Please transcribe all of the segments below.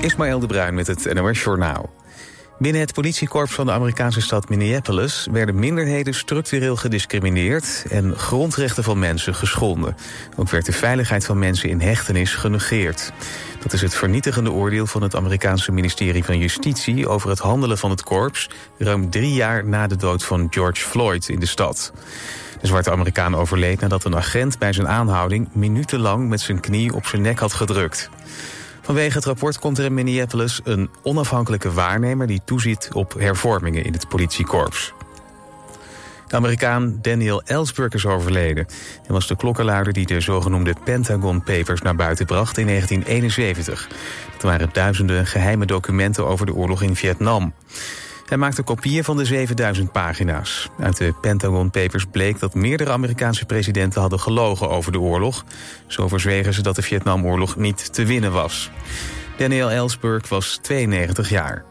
Ismaël de Bruin met het NOS Journaal. Binnen het politiekorps van de Amerikaanse stad Minneapolis... werden minderheden structureel gediscrimineerd... en grondrechten van mensen geschonden. Ook werd de veiligheid van mensen in hechtenis genegeerd. Dat is het vernietigende oordeel van het Amerikaanse ministerie van Justitie... over het handelen van het korps... ruim drie jaar na de dood van George Floyd in de stad. De zwarte Amerikaan overleed nadat een agent bij zijn aanhouding... minutenlang met zijn knie op zijn nek had gedrukt. Vanwege het rapport komt er in Minneapolis een onafhankelijke waarnemer... die toeziet op hervormingen in het politiekorps. De Amerikaan Daniel Ellsberg is overleden. Hij was de klokkenluider die de zogenoemde Pentagon Papers naar buiten bracht in 1971. Dat waren duizenden geheime documenten over de oorlog in Vietnam. Hij maakte kopieën van de 7000 pagina's. Uit de Pentagon Papers bleek dat meerdere Amerikaanse presidenten hadden gelogen over de oorlog. Zo verzwegen ze dat de Vietnamoorlog niet te winnen was. Daniel Ellsberg was 92 jaar.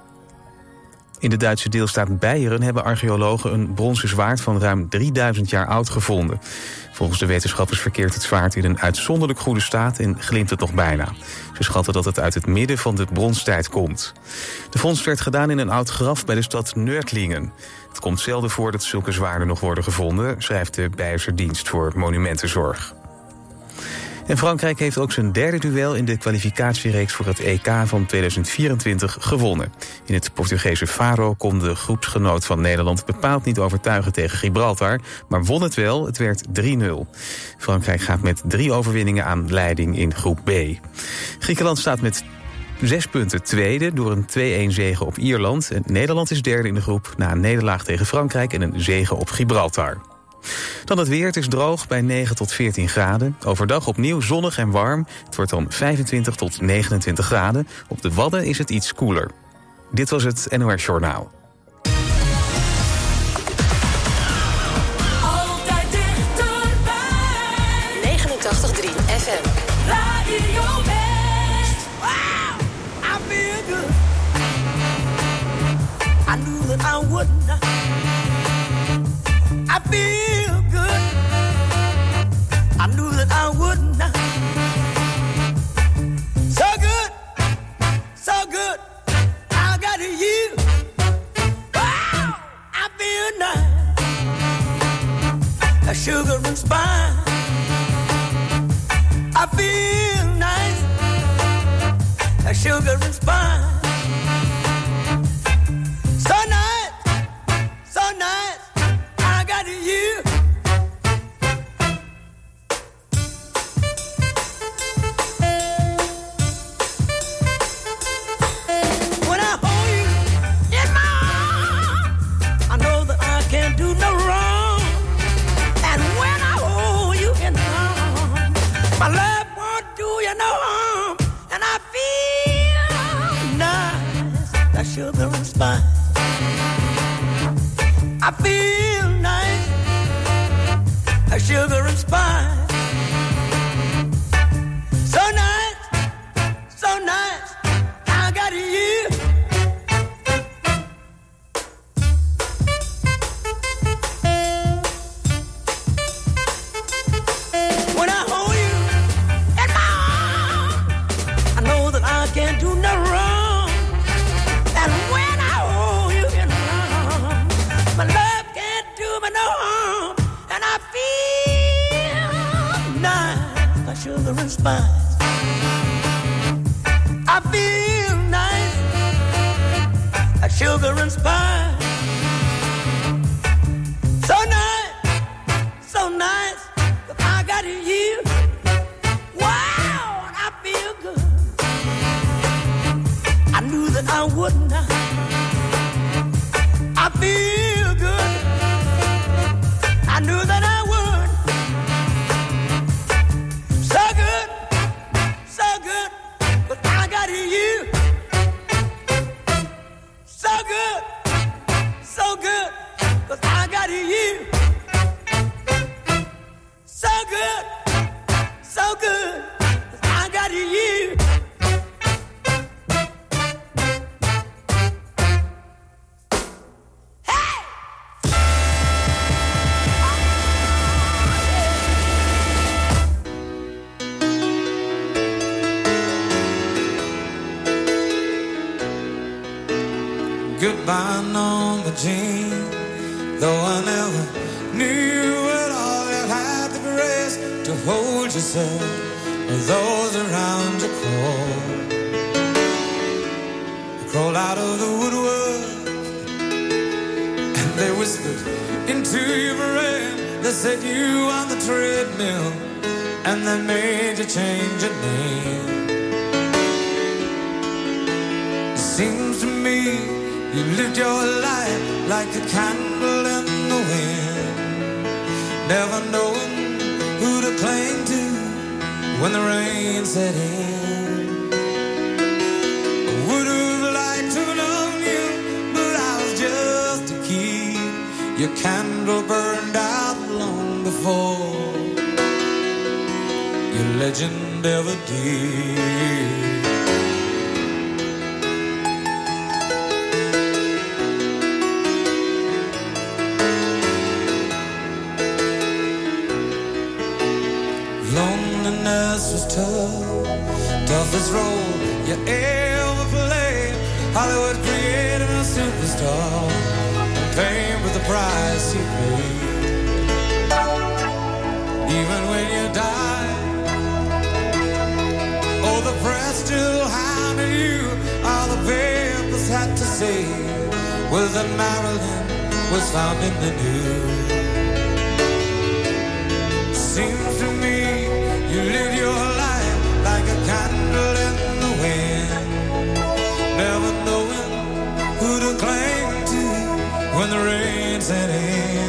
In de Duitse deelstaat Beieren hebben archeologen een bronzen zwaard van ruim 3000 jaar oud gevonden. Volgens de wetenschappers verkeert het zwaard in een uitzonderlijk goede staat en glimt het nog bijna. Ze schatten dat het uit het midden van de bronstijd komt. De vondst werd gedaan in een oud graf bij de stad Nördlingen. Het komt zelden voor dat zulke zwaarden nog worden gevonden, schrijft de Beierse dienst voor monumentenzorg. En Frankrijk heeft ook zijn derde duel in de kwalificatiereeks voor het EK van 2024 gewonnen. In het Portugese Faro kon de groepsgenoot van Nederland bepaald niet overtuigen tegen Gibraltar, maar won het wel. Het werd 3-0. Frankrijk gaat met drie overwinningen aan leiding in groep B. Griekenland staat met Zes punten tweede door een 2-1 zege op Ierland. En Nederland is derde in de groep na een nederlaag tegen Frankrijk en een zege op Gibraltar. Dan het weer. Is droog bij 9 tot 14 graden. Overdag opnieuw zonnig en warm. Het wordt dan 25 tot 29 graden. Op de Wadden is het iets koeler. Dit was het NOS Journaal. A sugar and spice. I feel nice a sugar and spice. And spice. I feel nice, like sugar and spice. So nice, so nice, 'cause I got you. Wow, I feel good. I knew that I would not. I feel never knowing who to cling to when the rain set in. I would have liked to know you, but I was just a key. Your candle burned out long before your legend ever did. toughest role you ever played. Hollywood created a superstar, fame with the price you paid. Even when you die, oh, the press still hounded you. All the papers had to say was that Marilyn was found in the news. Seems to me you live your when the rain's at hand.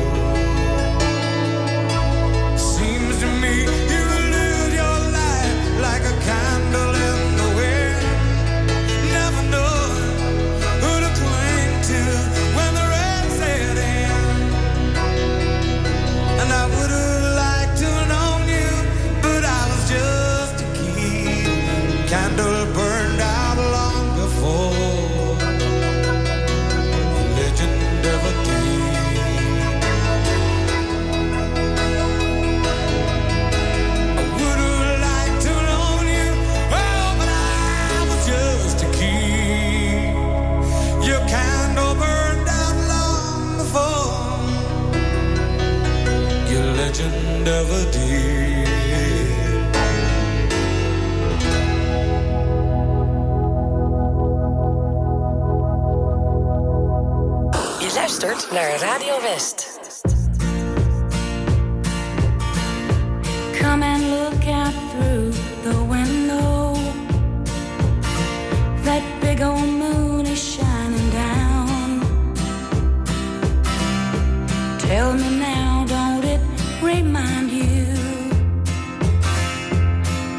naar Radio West. Come and look out through the window. That big old moon is shining down. Tell me now, don't it remind you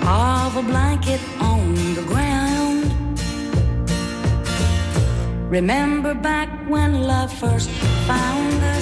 of a blanket on the ground? Remember back when love first found the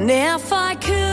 And if I could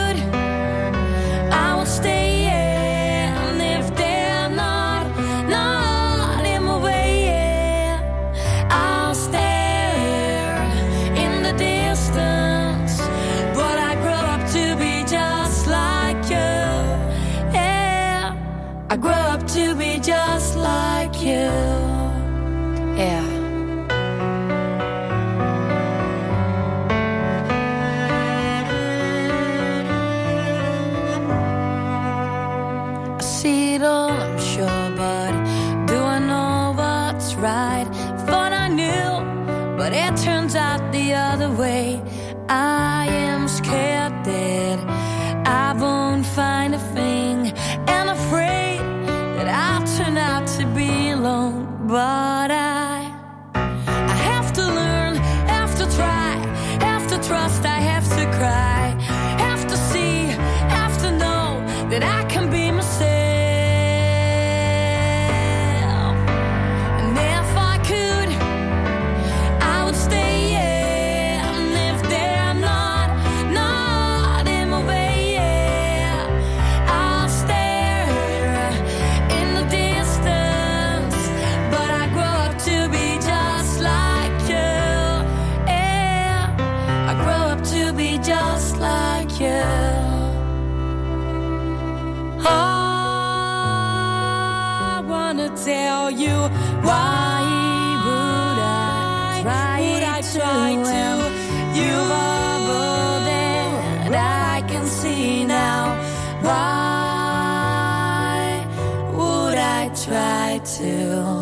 still.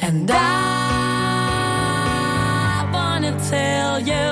And I wanna tell you.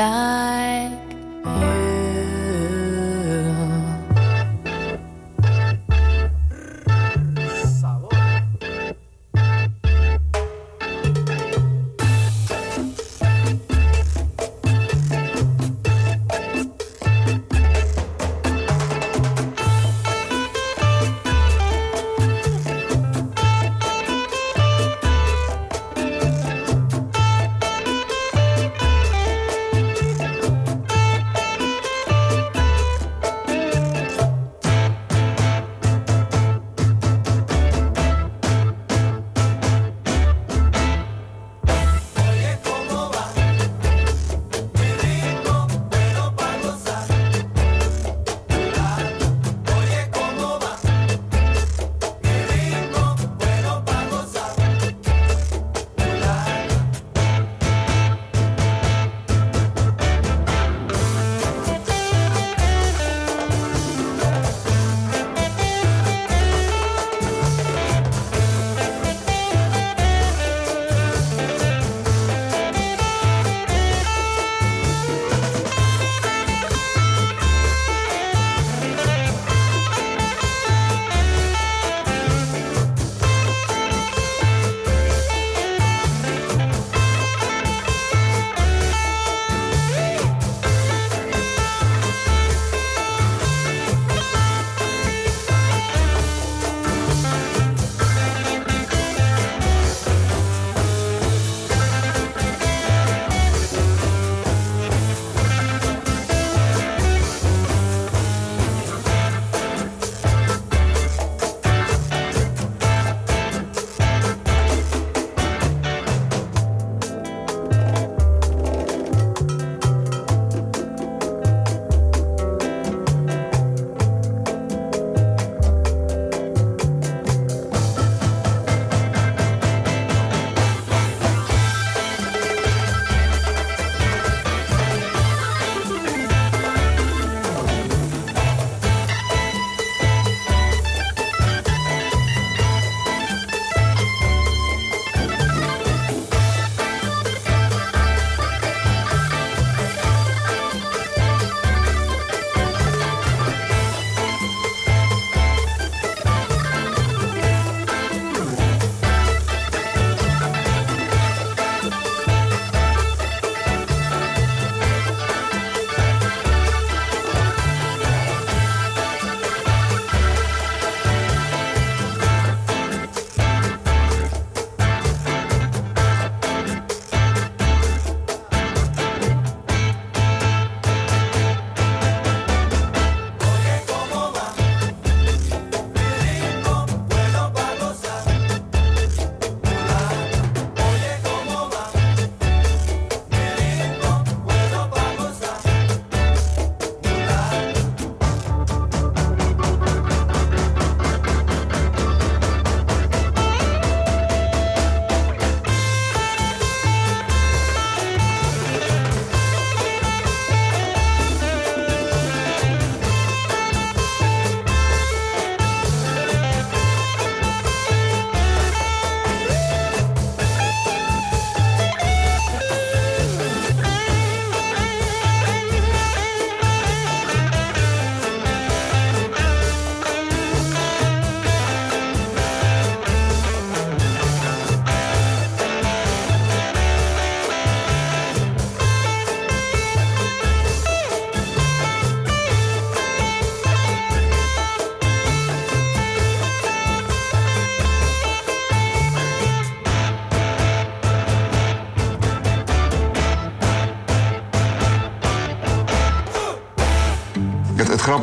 life.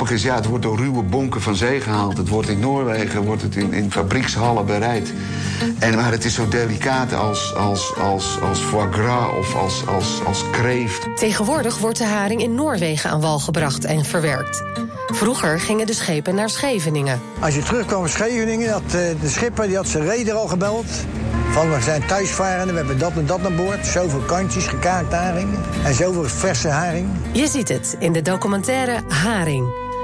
Grappige is, ja, het wordt door ruwe bonken van zee gehaald. Het wordt in Noorwegen, wordt het in, in fabriekshallen bereid. En, maar het is zo delicaat als, als, als, als foie gras of als, als, als kreeft. Tegenwoordig wordt de haring in Noorwegen aan wal gebracht en verwerkt. Vroeger gingen de schepen naar Scheveningen. Als je terugkwam in Scheveningen, had de schipper die had zijn reder al gebeld. Van we zijn thuisvarenden, we hebben dat en dat aan boord. Zoveel kantjes, gekaakt haring. En zoveel verse haring. Je ziet het in de documentaire Haring.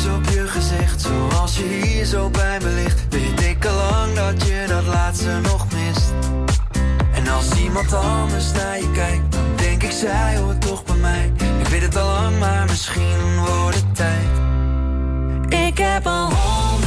op je gezicht. Zoals je hier zo bij me ligt, weet ik al lang dat je dat laatste nog mist. En als iemand anders naar je kijkt, dan denk ik, zij hoort toch bij mij. Ik weet het al lang, maar misschien wordt het tijd. Ik heb al honderd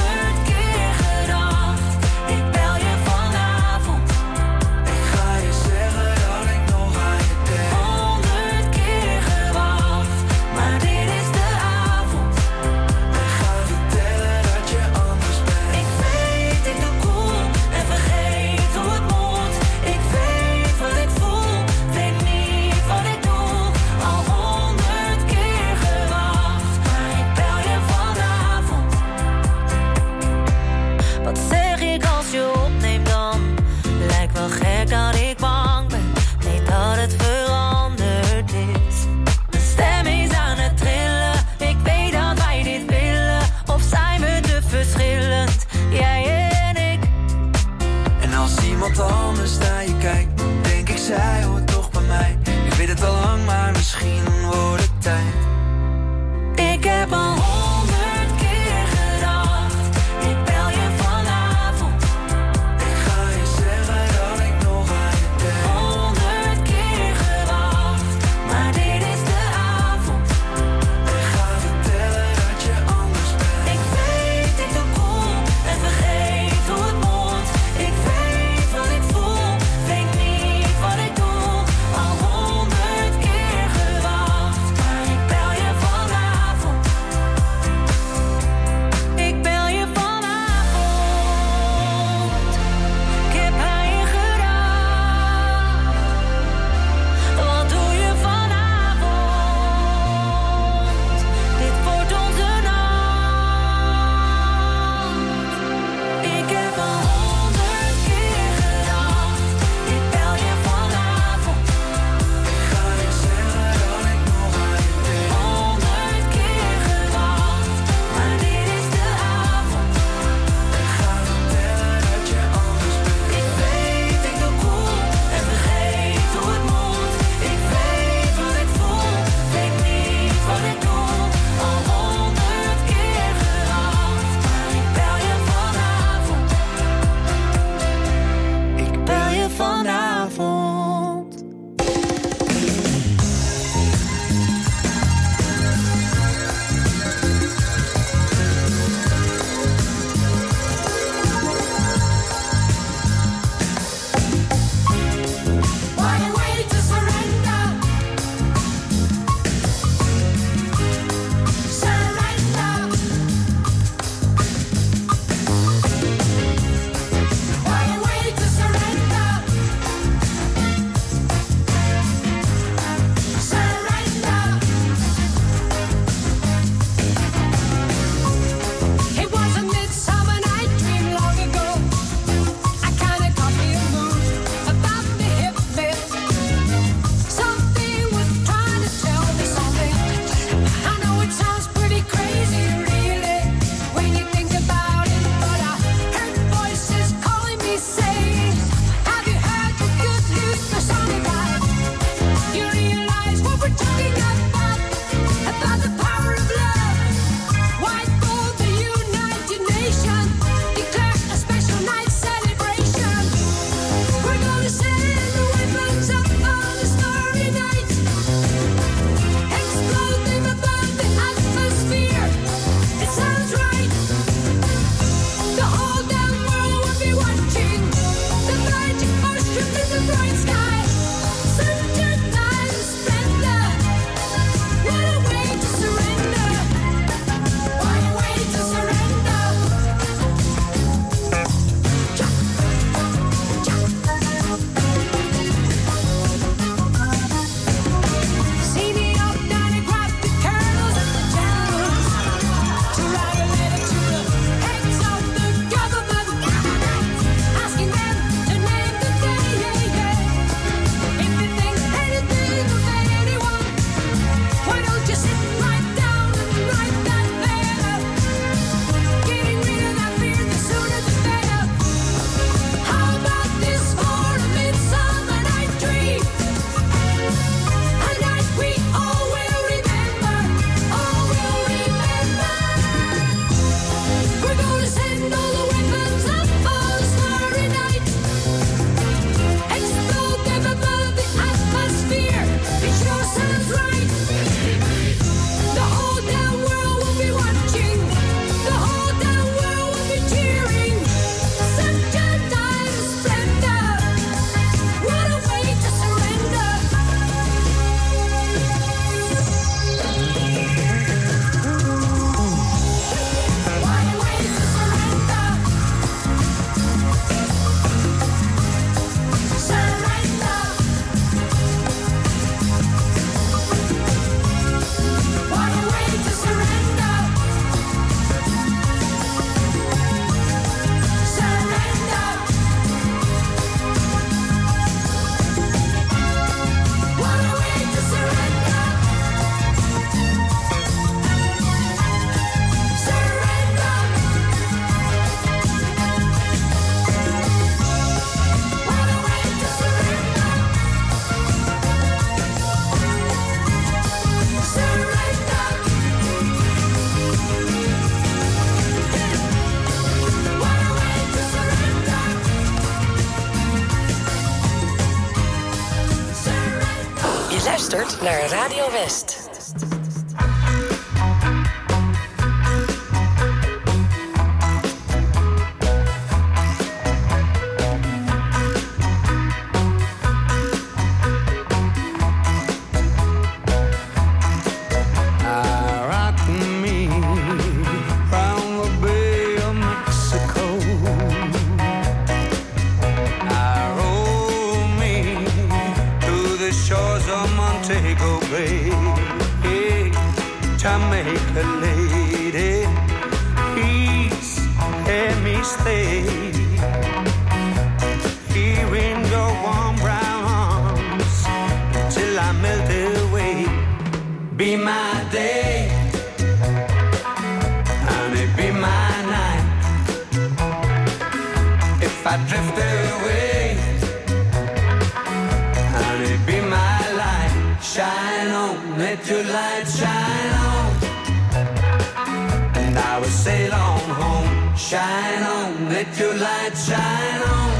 we sail on home. Shine on, let your light shine on.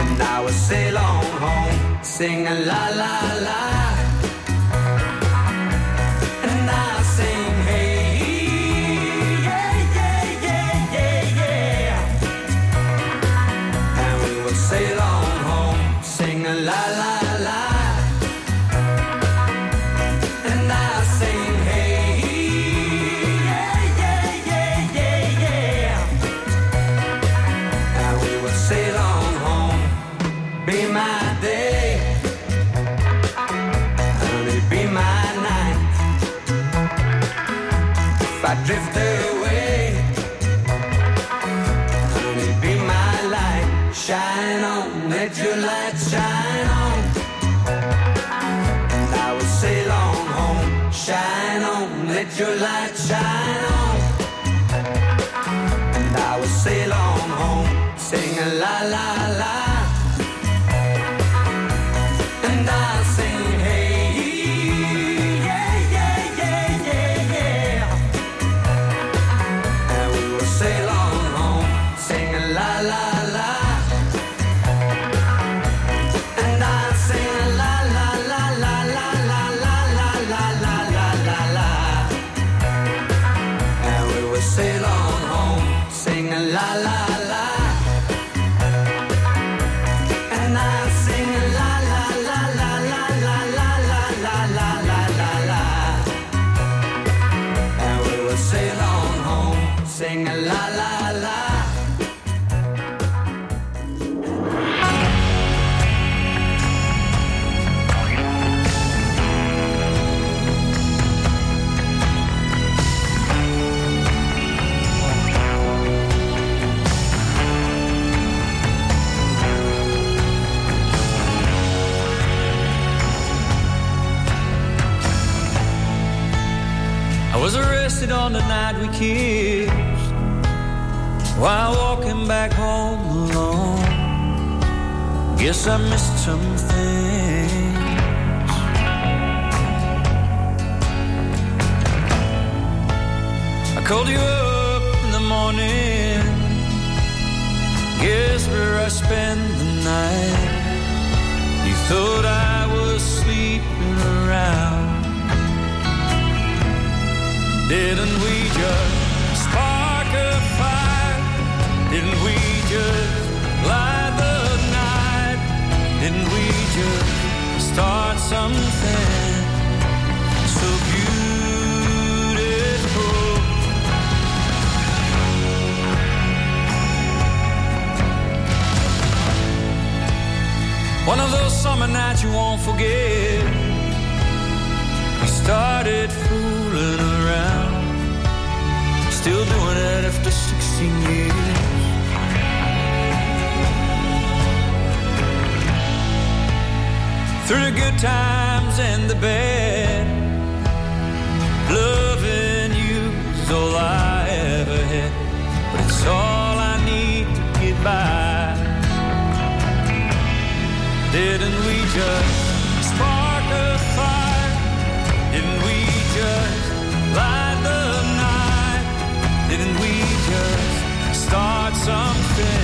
And now we sail on home, singing la la la. something.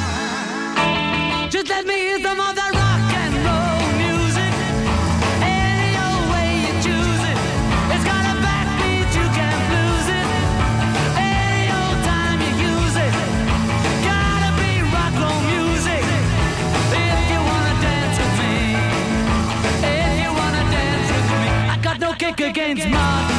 It's my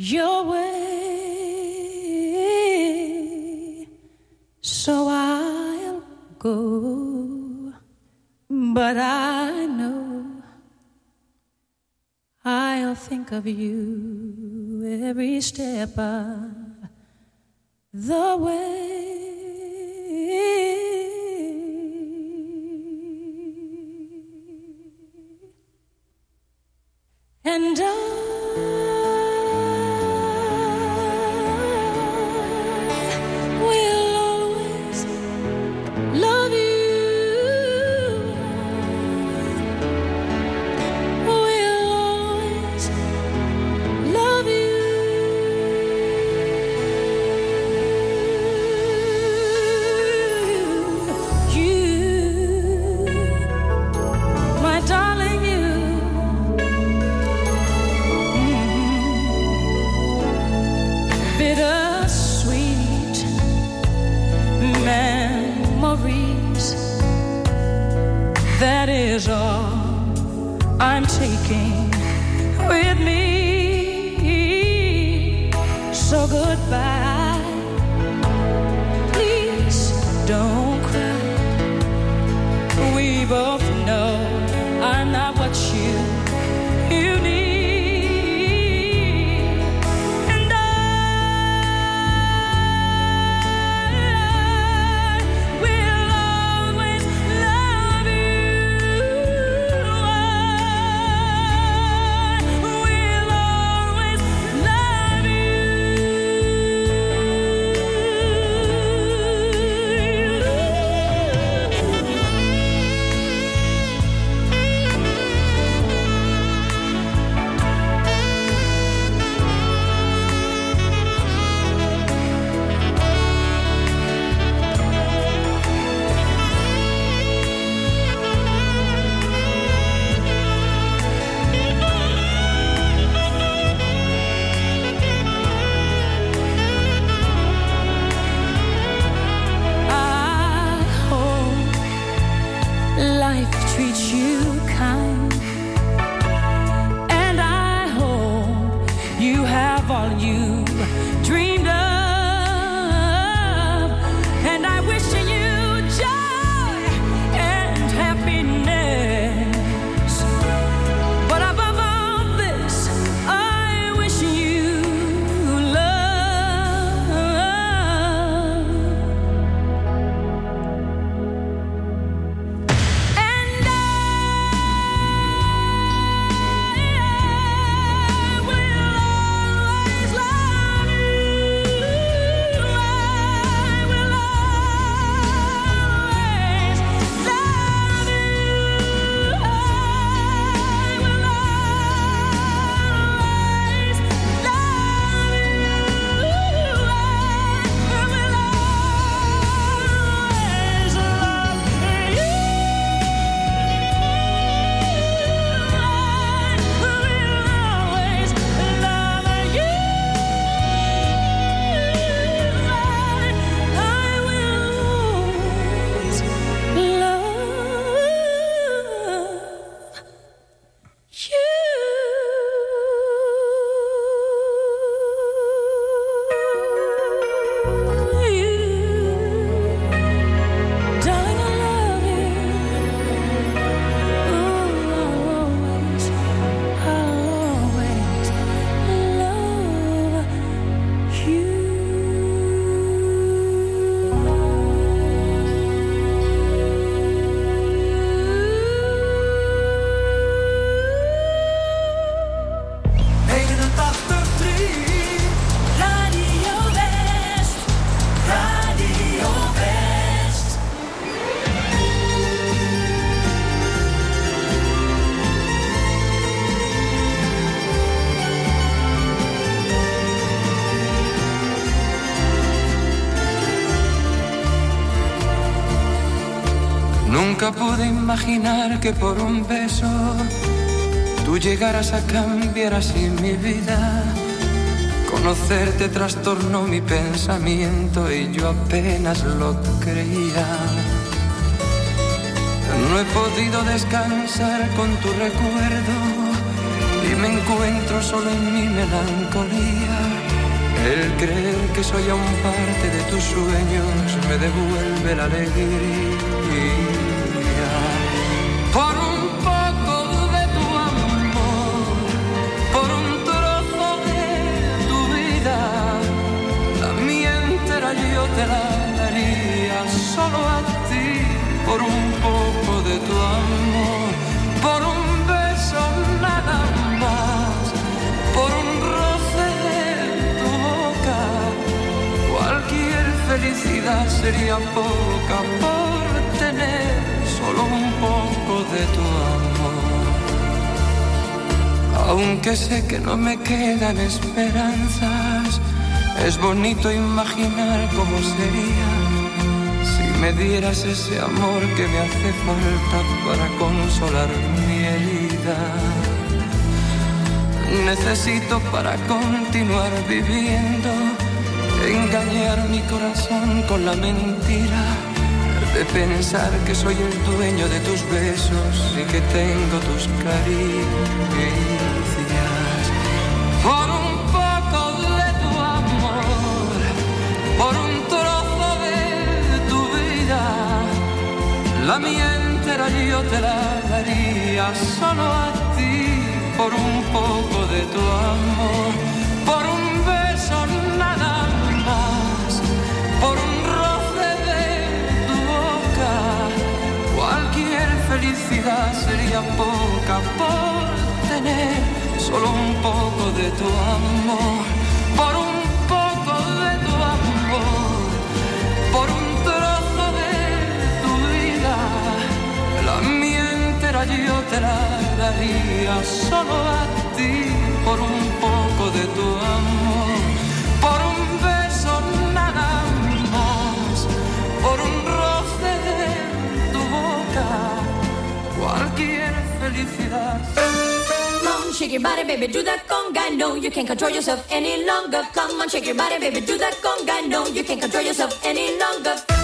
your way. So I'll go, but I know I'll think of you every step of the way. And I That is all I'm taking with me. So goodbye. Please don't. Nunca pude imaginar que por un beso tú llegaras a cambiar así mi vida. Conocerte trastornó mi pensamiento y yo apenas lo creía. No he podido descansar con tu recuerdo y me encuentro solo en mi melancolía. El creer que soy aún parte de tus sueños me devuelve la alegría. Te la daría solo a ti. Por un poco de tu amor, por un beso nada más, por un roce de tu boca. Cualquier felicidad sería poca por tener solo un poco de tu amor. Aunque sé que no me quedan esperanzas, es bonito imaginar cómo sería si me dieras ese amor que me hace falta para consolar mi herida. Necesito para continuar viviendo engañar mi corazón con la mentira de pensar que soy el dueño de tus besos y que tengo tus caricias. La mía entera yo te la daría solo a ti. Por un poco de tu amor, por un beso nada más, por un roce de tu boca. Cualquier felicidad sería poca por tener solo un poco de tu amor, shake your body, baby, do that conga. No, you can't control yourself any longer. Come on, shake your body, baby, do that conga. No, you can't control yourself any longer.